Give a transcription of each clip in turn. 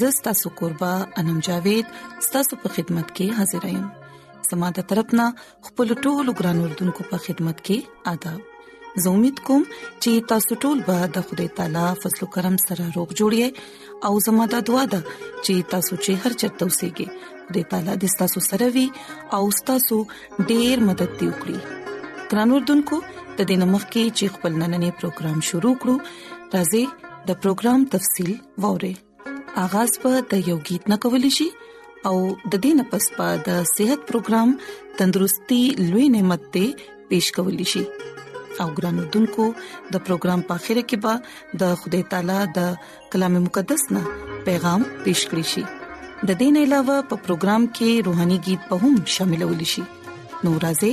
زستا سو قربا انم جاوید ستاسو په خدمت کې حاضر یم سماده طرفنا خپل ټولو ګران اردوونکو په خدمت کې آداب زه امید کوم چې تاسو ټول به د خدای تعالی فضل او کرم سره روغ جوړی او زموږ د دعا د چې تاسو چې هر چرته اوسئګي خدای تعالی دې تاسو سره وي او تاسو ډیر مدد دی وکړي ګران اردوونکو د دې نمخ کې چې خپل نننې پروګرام شروع کړو راځي د پروګرام تفصيل ووري اغاز په د یو गीत نه کول شي او د دې نه پس پا د صحت پروګرام تندرستي لوي نعمت ته پیش کول شي او ګران دونکو د پروګرام په خیره کې به د خدای تعالی د کلام مقدس نه پیغام پیش کړی شي د دې نه علاوه په پروګرام کې روهاني गीत به هم شاملول شي نورازه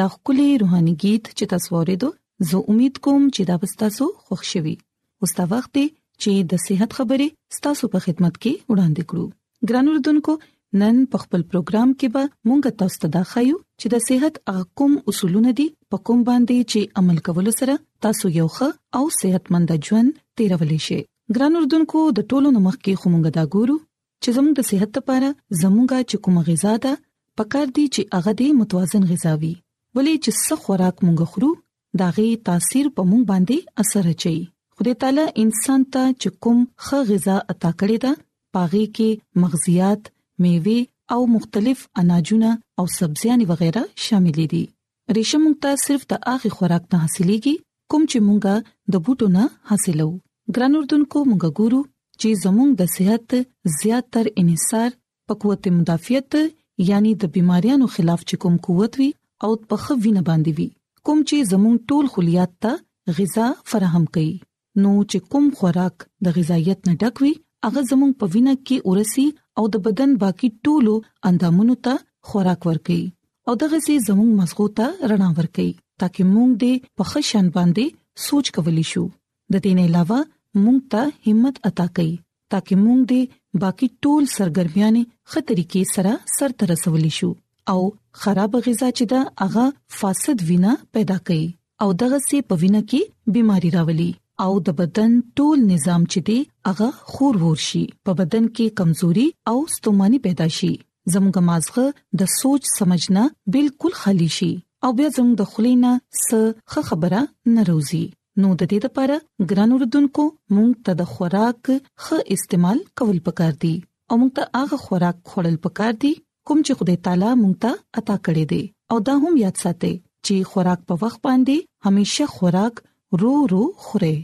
دا خولي روحاني गीत چې تاسو ورېدو زه امید کوم چې دا به تاسو خوښ شي اوس دا وخت دی چې د صحت خبرې تاسو په خدمت کې وړاندې کړو ګران اردوونکو نن په خپل پروګرام کې به مونږ تاسو ته دا خایو چې د صحت احکام اصولونه دي په کوم باندې چې عمل کول سره تاسو یو ښه او صحتمند ژوند تیرولې شئ ګران اردوونکو د ټولو نمخ کې خومنګ دا ګورو چې زموږ د صحت لپاره زموږه چې کوم غذا ده پکار دي چې هغه دې متوازن غذا وي ولې چې څه خوراک موږ خورو دا غي تاثیر په موږ باندې اثر اچي خدای تعالی انسان ته چې کوم ښه غذا عطا کړی دا پاغي کې مغزيات میوه او مختلف اناجونه او سبزيانې وغيرها شامل دي ریشه موږ ته صرف د هغه خوراک نه حاصلېږي کوم چې موږ د بوټو نه حاصلو ګران اردوونکو موږ ګورو چې زموږ د صحت زیات تر انحصار په قوت مدافعت یعنی د بيماريانو خلاف چې کوم قوت وي او په خوینه باندې وي کوم چې زموږ ټول خلیات ته غذا فراهم کوي نو چې کوم خوراک د غذایت نه ډک وي هغه زموږ په وینه کې ورسي او د بدن باقی ټولو اندامونو ته خوراک ورکړي او دغه سي زموږ مزغو ته رڼا ورکړي ترڅو موږ دې په خشن باندې سوچ کولی شو د دې نه علاوه موږ ته همت عطا کوي ترڅو موږ دې باقي ټول سرګرمیانه خطرې کې سره سر تر رسول شو او خراب غذا چې دا هغه فاسد وینا پیدا کوي او دغه سي په وینا کې بيماري راولي او د بدن ټول نظام چې دی هغه خور ور شي په بدن کې کمزوري او ستوماني پیدا شي زموږ مازغه د سوچ سمجنه بالکل خالی شي او بیا زموږ د خلینا څخه خبره نه روزي نو د دې لپاره ګران اوردونکو مونږ ته د خوراک ښه استعمال کول پکار دي او مونږ ته هغه خوراک خورل پکار دي کوم چې خدای تعالی مونږ ته عطا کړی دی او دا هم یاد ساتئ چې خوراک په وخت باندې همیشه خوراک رو رو خورئ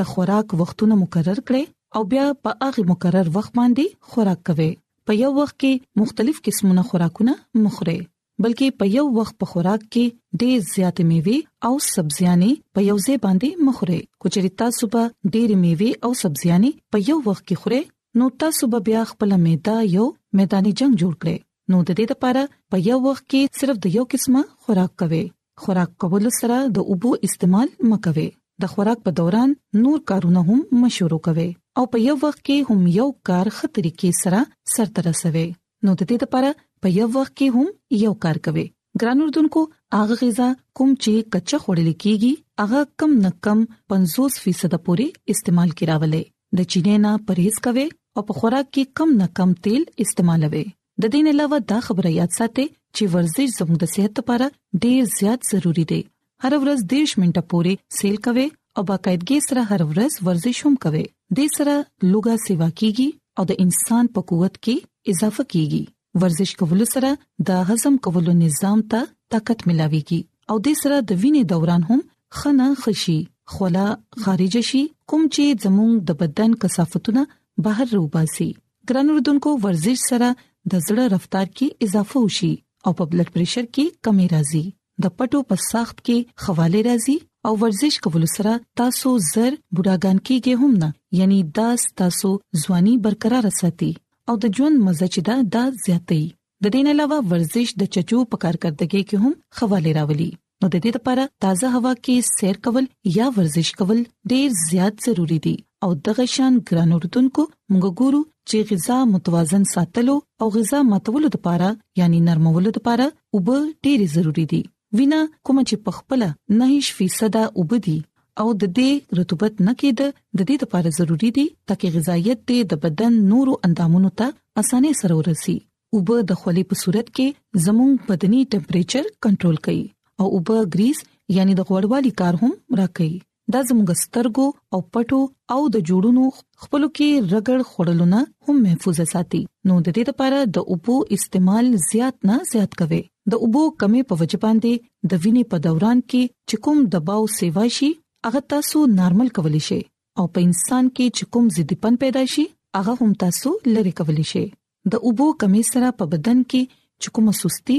د خوراک وختونه مقرر کړئ او بیا په هغه مقرر وخت باندې خوراک کوئ په یو وخت کې مختلف قسمونه خوراکونه مخره بلکې په یو وخت په خوراک کې ډېر زیات میوه او سبزیانې په یو ځای باندې مخوري کوچري تاسو به ډېر میوه او سبزیانې په یو وخت کې خوري نو تاسو به بیا خپل معده یو میداني جنگ جوړ کړئ نو د دې لپاره په یو وخت کې صرف د یو قسمه خوراک کوئ خوراک کول سره د اوبو استعمال مکوي د خوراک په دوران نور کارونه هم مشورو کوي او په یو وخت کې هم یو کار خطرې کې سره سرته رسوي نو د دې لپاره په یو وخت کې هم یو کار کوي ګران اردوونکو هغه غذا کوم چې کچا خوړل کیږي هغه کم نه کم 50% پورې استعمال کراولې د چینه نه پرهیز کوي او په خوراک کې کم نه کم تیل استعمالوي د دې نه علاوه دا خبره یاد ساتئ چې ورزش زموږ د صحت لپاره ډیر زیات ضروری دی هر ورځ 10 منټه پورې سیل کوي او باقاعدګي سره هر ورځ ورزش هم کوي د سره لوګه سیوا کیږي او د انسان په قوت کې اضافه کیږي ورزش کول سره د هضم کولو نظام ته طاقت ملاويږي او د سره د وینې دوران هم خنه خشي خولا خارج شي کوم چې زموږ د بدن کثافتونه بهر روباسي ګران اردوونکو ورزش سره د زړه رفتار کې اضافه وشي او په بلډ پريشر کې کمی راځي د پټو په ساخت کې خواله راځي او ورزش کول سره تاسو زر بډاګان کیږئ هم نه یعنی دا تاسو ځواني برقرار ساتي او د ژوند مزه چې دا دا زیاتې د دې نه علاوه ورزش د چچو په کارکړدګي کې هم خواله راولي نو د دې لپاره تازه هوا کې سیر کول یا ورزش کول ډیر زیات ضروری دي او دغه شان ګران اردوونکو موږ ګورو چې غذا متوازن ساتلو او غذا متولو لپاره یعنی نرمولو لپاره او به ډېری ضروری دي وینا کوم چې په خپل 9% او بدی او د دې رطوبت نه کېد د دې لپاره ضروری دي ترڅو غذایت دې د بدن نورو اندامونو ته اسانه سره ورسي او به د خولې په صورت کې زموږ بدني ټمپریچر کنټرول کوي او اوبه ګریس یعنی د غوړوالي کار هم راکړي دا زموږ سترګو او پټو او د جوړونو خپل کې رګړ خړلونه هم محفوظ ساتي نو د دې لپاره د اوبو استعمال زیات نه زیات کوي د اوبو کمی په وجه باندې د وینې په دوران کې چې کوم دباو سیوا شي هغه تاسو نارمل کولی شي او په انسان کې چې کوم زیدپن پیدا شي هغه هم تاسو لری کولی شي د اوبو کمی سره په بدن کې چکم سستی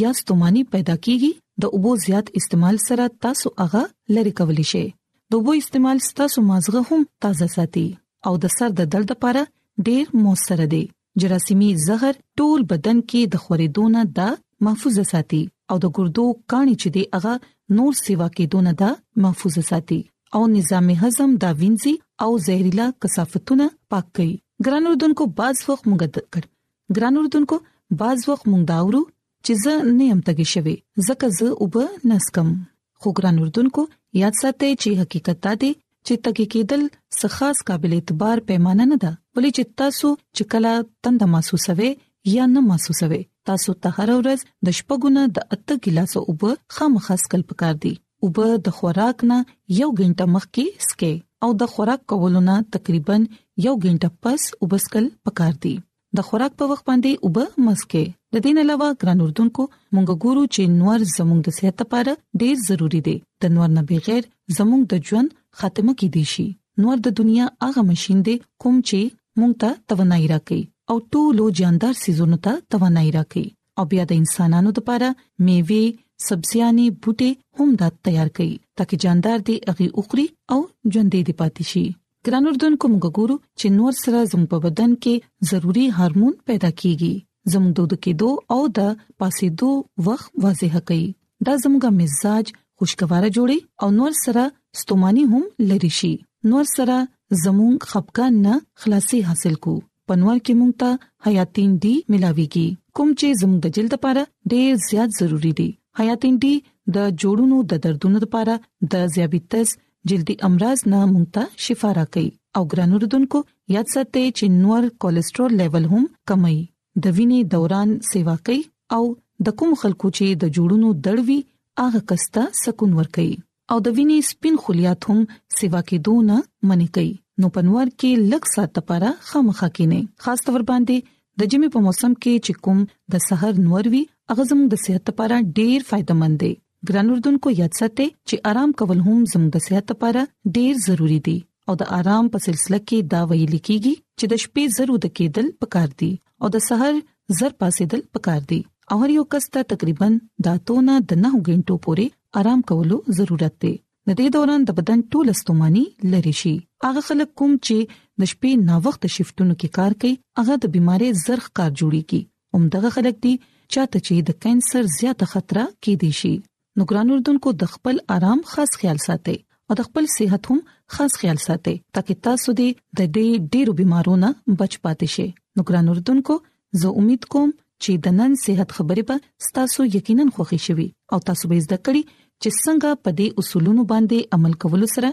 یا ستومانی پیدا کیږي د اوبو زیات استعمال سره تاسو هغه لری کولی شئ د اوبو استعمال ستاسو مازغه هم تازه ساتي او د سر د درد لپاره ډیر موثر دی جراثیمي زهر ټول بدن کې د خورېدو نه دا محفوظ ساتي او د ګردو کانی چې دی هغه نور سیوا کې دونه دا محفوظ ساتي او نظام هضم دا وینځي او زهريلا کثافتونه پاک کوي ګران اردوونکو باز وخت مونږ د کړ ګران اردوونکو باز وخت مونږ دا ورو چې زه نه يم تګي شوي زکه زه وب نسکم خو ګران اردوونکو یاد ساتئ چې حقیقت دا دی چې تګي کېدل سخاص قابل اعتبار پیمانه نه ده ولې چې تاسو چې کله تند محسوسوي یا نه محسوسوي تاسو ته هر ورځ د شپګونه د اته ګلاسو اوبه خامخاس کل پکار دي اوبه د خوراک نه یو غنټه مخکې سکي او د خوراک کولو نه تقریبا یو غنټه پس وبسکل پکار دي د خوراک په وخت باندې اوبه مسکه د دین علاوه ګران اردوونکو مونږ ګورو چې نور زموږ د صحت لپاره ډیر ضروری دی د نور نه بغیر زموږ د ژوند خاتمه کې دي شي نور د دنیا هغه ماشين دی کوم چې مونږ ته توانایي راکړي او ټولو جاندار سيزونو ته توانایي راکړي او بیا د انسانانو لپاره میوه سبزیانې بوټي هم دا تیار کړي ترڅو جاندار دي اغي اوخري او ژوندې دي پاتې شي ګران اردن کوم ګورو چې نور سره زموږ په بدن کې ضروری هورمون پیدا کیږي زموږ دود کېدو او د پاسېدو وخت واضح کړي دا زموږه مزاج خوشګواره جوړي او نور سره ستوماني هم لری شي نور سره زموږ خپګان نه خلاصي حاصل کو پنوار کې مونږ ته حیاتین ډي ملاويږي کوم چې زموږ د جلد لپاره ډېر زیات ضروری دي حیاتین ډي د جوړونو د دردونو لپاره د زیابیتس جلدی امراض نه مونږ ته شفا راکړي او ګرانو ردوونکو یاد ساتئ چې نور کولیسټرول لیول هم کموي د وینې دوران سیوا کوي او د کوم خلکو چې د جوړونو دړوي هغه کسته سکون ور کوي او د وینې سپین خلیات هم سیوا کېدو نه منې کوي نو پنوار کې لږ سات لپاره خامخا کینې خاص تور باندې د جمی په موسم کې چې کوم د سحر نور وی هغه زموږ د صحت لپاره ډیر فائدمن دی ګران اردوونکو یاد ساتئ چې آرام کول هم زموږ د صحت لپاره ډیر ضروری دی او د آرام په سلسله کې دا ویل کیږي چې د شپې زرو د کېدل پکار دي او د سحر زر پاسېدل پکار دي او هر یو کس ته تقریبا داتونه د 9 غنټو پورې آرام کولو ضرورت دی د دې دوران د بدن ټول استوماني لری شي هغه خلک کوم چې د شپې نا وخت شیفتونو کې کار کوي هغه د بيمارۍ زرخ کار جوړيږي هم دغه خلک دي چاته چې د کانسر زیاته خطر کې دي شي نو ګران اردوونکو د خپل آرام خاص خیال ساتي او د خپل صحت هم خاص خیال ساتي ترڅو تاسو دې د دې ډېرو بيمارونو بچ پاتې شئ نو ګران اردوونکو زه امید کوم چې د نن صحت خبرې به تاسو یقینا خوښی شي او تاسو به زده کړئ چې څنګه په دې اصولونو باندې عمل کول سره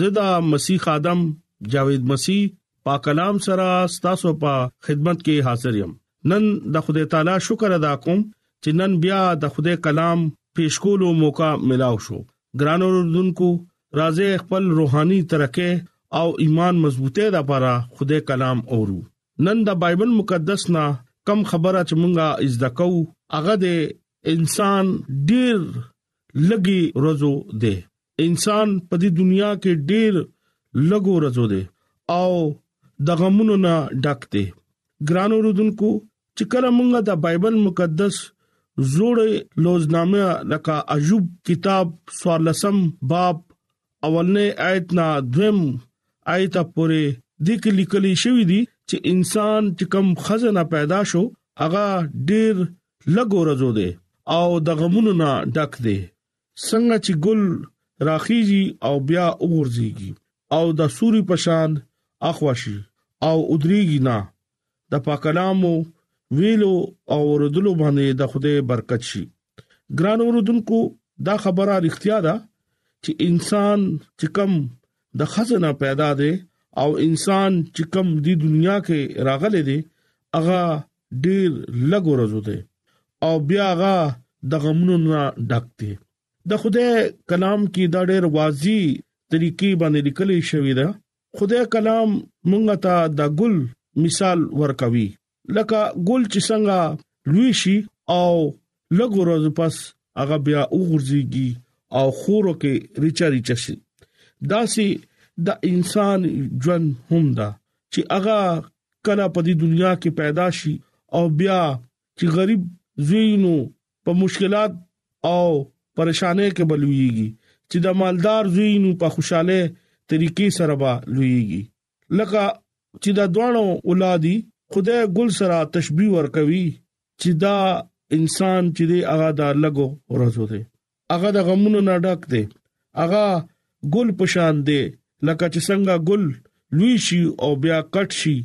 زدا مسیح خادم جاوید مسیح پاک کلام سره ستاسو په خدمت کې حاضر یم نن د خدای تعالی شکر ادا کوم چې نن بیا د خدای کلام پیش کولو موقع ملاو شو ګران اوردونکو راځي خپل روحاني ترقه او ایمان مضبوطه د لپاره خدای کلام اورو نن د بایبل مقدس نا کم خبره چې مونږه از دکو هغه د انسان ډیر لګي ورځو ده انسان په دې دنیا کې ډېر لګو ورځو ده او د غمونو نه ډک دی ګران اوردونکو چې کله مونږه د بایبل مقدس زوړ لوزنامه لکه ایوب کتاب سوالسم باب اولنې آیت نه دویم آیت پورې د کلی کلی شوې دي چې انسان چې کم خزنه پیدا شو هغه ډیر لګو رزو دی او د غمونو نه ډک دی څنګه چې ګل راخیږي او بیا وګرځيږي او د سوري پشان اخواشي او ادريږي نه د پاکلامو ویلو او اوردلو باندې د خوده برکت شي ګران اوردونکو دا خبره اړتیا ده چې انسان چې کم د خزنه پیدا دی او انسان چې کم د دنیا کې راغلي دي هغه ډیر لګ ورځو دي او بیا هغه د غمونو نه ډک دي د خوده کلام کې دا ډیر واضح طریقې باندې لیکل شوی دی خدای کلام مونږ ته د ګل مثال ورکوي لکه ګل چې څنګه لوی شي او لږ ورځ پس هغه بیا وګرځيږي او خورو کې ریچا ریچا شي دا سي د انسان ژوند هم دا چې هغه کله په دې دنیا کې پیدا شي او بیا چې غریب زوی نو په مشکلات او پریشانه کې بلويږي چې د مالدار زوی نو په خوشاله طریقې سره به لویږي لکه چې دا دوانو اولادي خدای ګل سره تشبيه ورکوي چې دا انسان چې دی هغه دا لګو ورځو دی هغه د غمونو نه ډک دی هغه ګل پشان دی لکه چې څنګه ګل لوی شي او بیا کټ شي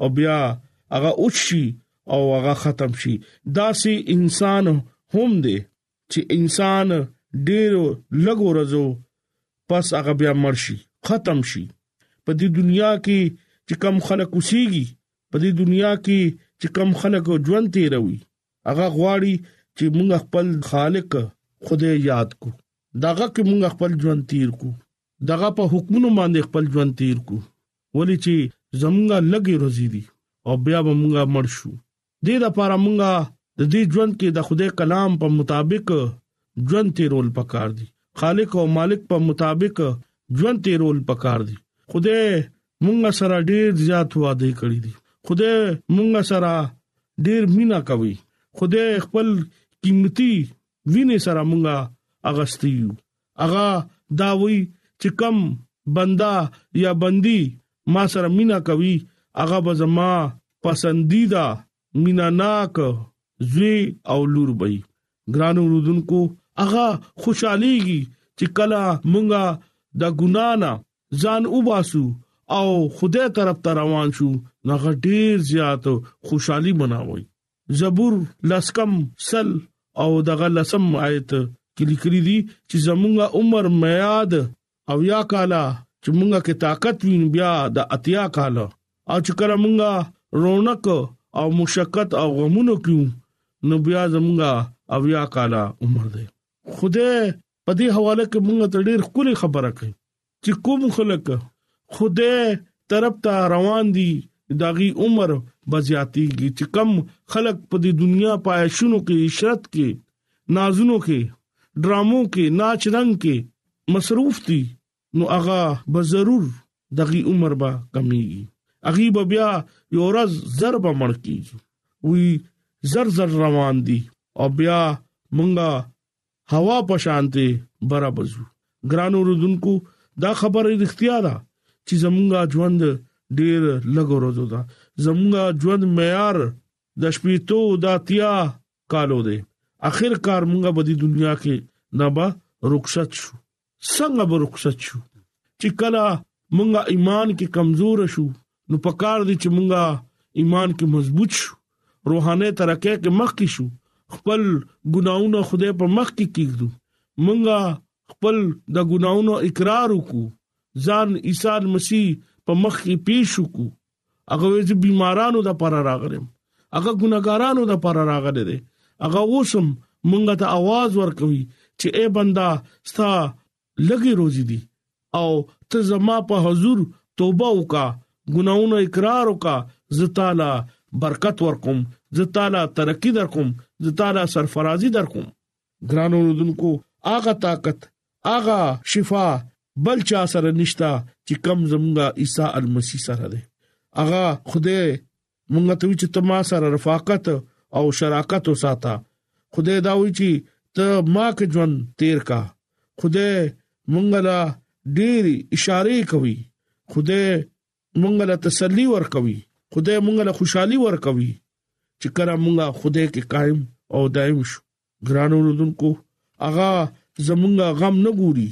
او بیا هغه اوچ شي او هغه ختم شي دا سي انسان هم دی چې انسان ډیر لګ ورځو پس هغه بیا مرشي ختم شي په دې دنیا کې چې کم خلک وسیږي په دې دنیا کې چې کم خلک ژوند تیروي هغه غواړي چې موږ خپل خالق خدای یاد کو داغه کې موږ خپل ژوند تیر کو دغه په حکمونو باندې خپل ژوند تیر کو ولې چې زمونږه لګي روزي دي او بیا به مونږه مړ شو د دې لپاره مونږه د دې ژوند کې د خدای کلام په مطابق ژوند تیرول پکار دي خالق او مالک په مطابق ژوند تیرول پکار دي خدای مونږ سره ډیر زیات وعده کړی دي خدای مونږ سره ډیر مینا کوي خدای خپل قیمتي وینې سره مونږه اغستیو اغا دا وی چې کم بندا یا بندي ما سره مینا کوي اغا بزما پسندیده میناناک زوی او لور بې ګران اوردونکو هغه خوشاليږي چې کله مونږه د ګنا نه ځان وباسو او خدای طرف ته روان شو نو غټیر زیات خوشحالي مناوي زبور لسکم سل او دغه لسم آیت کلی کلی دي چې زمونږه عمر میاد او یا کاله چې مونږه کې طاقت وین بیا د اتیا کاله او چې کله مونږه رونق او مشقت او غمونو کیو نو بیا زمونږه او یا کاله عمر دی خوده په دې حواله کې مونږه ته ډېر خوري خبره کوي چې کوم خلک خوده طرف ته روان دي داغي عمر بزیاتیږي چې کم خلک په دې دنیا پایښونو کې عشرت کې نازونو کې ډرامو کې ناچ رنگ کې مصروف دي نو هغه به ضرور دغي عمر به کمیږي اغي به بیا یو ورځ ضرب مړ کیږي وی زر زر روان دي او بیا مونږه هوا په شانته برابرزو ګرانو رودونکو دا خبره اړتیا ده چې زمونږه ژوند ډیر لګورځو دا زمونږه ژوند معیار د شپې تو د اتیا کالو دی اخر کار موږ به د دنیا کې نه به رخصت شو څنګه به رخصت شو چې کله موږ ایمان کې کمزور شو نو پکار دي چې موږ ایمان کې مضبوط شو روحانه ترقه کې مخ کې شو خپل ګناونه خدای په مخ کې کېږو موږ خپل د ګناونو اقرار وکړو ځان عیسی مسیح په مخ کې پیښ وکړو هغه وې چې بیمارانو د پر راغلم هغه ګناګارانو د پر راغله دي هغه اوسم مونږ ته आवाज ورکوي چې اے بندا ستا لګي روزي دي او ته زما په حضور توبه وکا ګناونه اقرار وکا زه تعالی برکت ورکوم زه تعالی ترقی درکوم زه تعالی سرفرازي درکوم ګران اوردونکو هغه طاقت هغه شفا بل چا سره نشتا چې کم زمونږه عیسی المسی سره ده هغه خدای مونږ ته چې تما سره رفاقت او شراکت وساته خدای دا وی چې ته ما کې ژوند تیر کا خدای مونږ لا ډېری اشاره کوي خدای مونږ له تسلی ورکوي خدای مونږ له خوشحالي ورکوي چې کله مونږ خدای کې قائم او دائم شو ګرانو رودونکو اغا زمونږ غم نه ګوري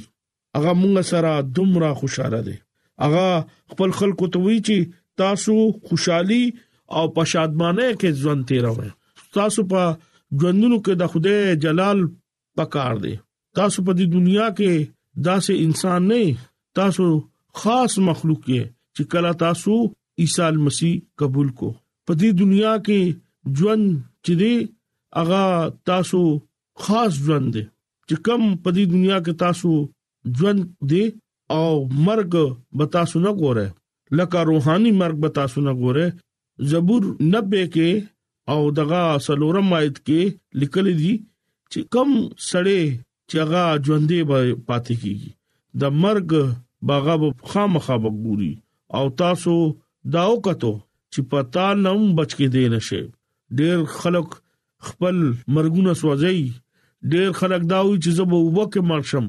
اغا مونږ سره دومره خوشاله دي اغا خپل خلکو ته وی چې تاسو خوشحالي او پشادمانه کې ژوند تیروي تاسو په ژوندونو کې د خدای جلال پکار دی تاسو په دې دنیا کې داسې انسان نه تاسو خاص مخلوق یې چې کله تاسو عیسی مسیح قبول کو په دې دنیا کې ژوند چې دی هغه تاسو خاص ژوند دی چې کم په دې دنیا کې تاسو ژوند دی او مرګ به تاسو نه ګوره لکه روحاني مرګ به تاسو نه ګوره زبور 90 کې او دغه سلورم آیت کې لیکل دي چې کم سړی چې هغه ژوندې به پاتې کیږي د مرګ باغه به خامخا بګوري او تاسو دا وکړو چې پتا نوم بچ کې دی نشي ډېر خلک خپل مرګونه سوځي ډیر خلک دا وی چې زه به وبکه مرشم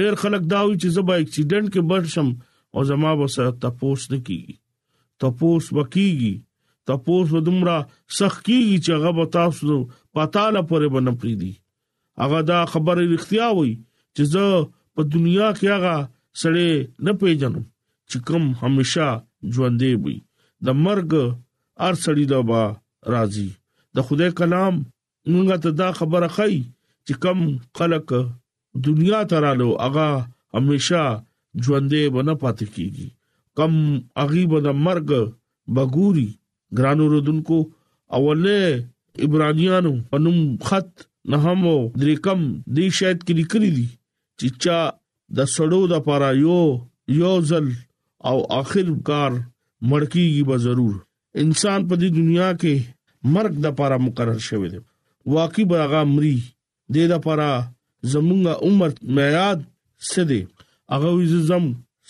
ډیر خلک دا وی چې زه به اکسیډنټ کې برشم او زما به سره تپوس نه کیږي تپوس وکیږي تپوس ودمرا سخ کیږي چې هغه به تاسو پاتاله پرې بنه پریدي هغه دا خبره اړتیا وي چې زه په دنیا کې هغه سړی نه پیژنم چې کوم همیشه ژوندې وي د مرګ ار سړی دا با راضي د خدای کلام موږ ته دا خبره کوي چې کم خلق دنیا ته رالو هغه همیشه ژوندې ونه پاتې کیږي کم اغي به د مرګ بګوري ګرانو رودونکو اوله ایبرانیانو پنوم خط نهم او دریکم دی شاید کې لیکلي دي چې چا د سړو د پاره یو یو ځل او اخر کار مړکیږي به ضرور انسان په دې دنیا کې مرګ د پاره مقرر شوی دی واقعي برغه مري د دې لپاره زمونږه عمر میاد سده هغه زم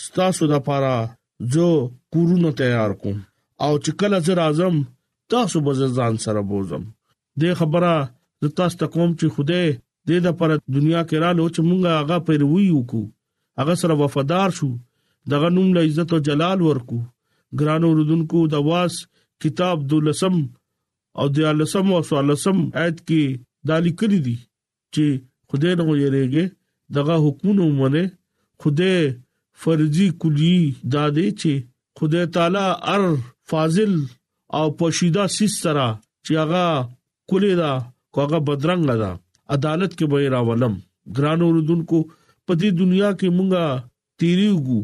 ستاسو د پاره جو کورونه تیار کوم او چې کله زه راځم تاسو به ځان سره بوزم دې خبره زه تاسو ته کوم چې خوده دې د پر دنیا کې را لو چې مونږه هغه پیروي وکړو هغه سره وفادار شو دغه نوم له عزت او جلال ورکو ګرانو رودونکو د واس کتاب دولسم او د لسم او سوالسم آیت کې دالی کړی دي چې خدای نه ویریږي دغه حکمونه ومنه خدای فرضي کلی دا دی چې خدای تعالی ار فاضل او پوشیدا سیس سره چې هغه کلی دا کوغه بدرنګ ده عدالت کې به راولم ګران اوردونکو په دې دنیا کې مونږه تیریږو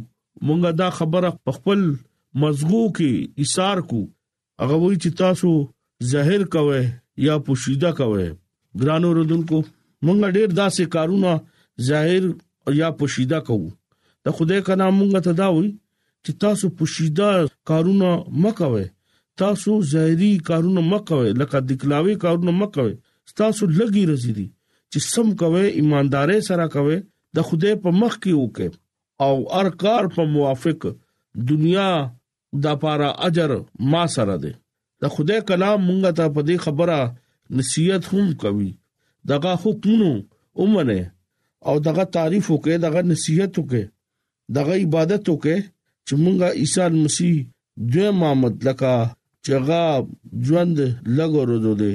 مونږه دا خبره خپل مزغو کې ایثار کو هغه وایي چې تاسو ظاهر کوي یا پوشیده کوي ګران اوردونکو مونږ ډیر داسې کارونه ظاهر یا پوشیده کوو د خدای کنا مونږ ته دا وایي چې تاسو پوشیده کارونه مکوي تاسو ظاهري کارونه مکوي لکه دکلاوي کارونه مکوي تاسو لګي رزي دي چې سم کوي ایمانداري سره کوي د خدای په مخ کې وکي او ارکار په موافق دنیا دا پارا اجر ما سره دی د خدای کلام مونږ ته په دې خبره نصيحت هم کوي دغه حکمونو اومنه او دغه تعریف وکي دغه نصيحت وکي دغه عبادت وکي چې مونږه عيسى مسیح دوی محمد لکه چغا ژوند لګورو دي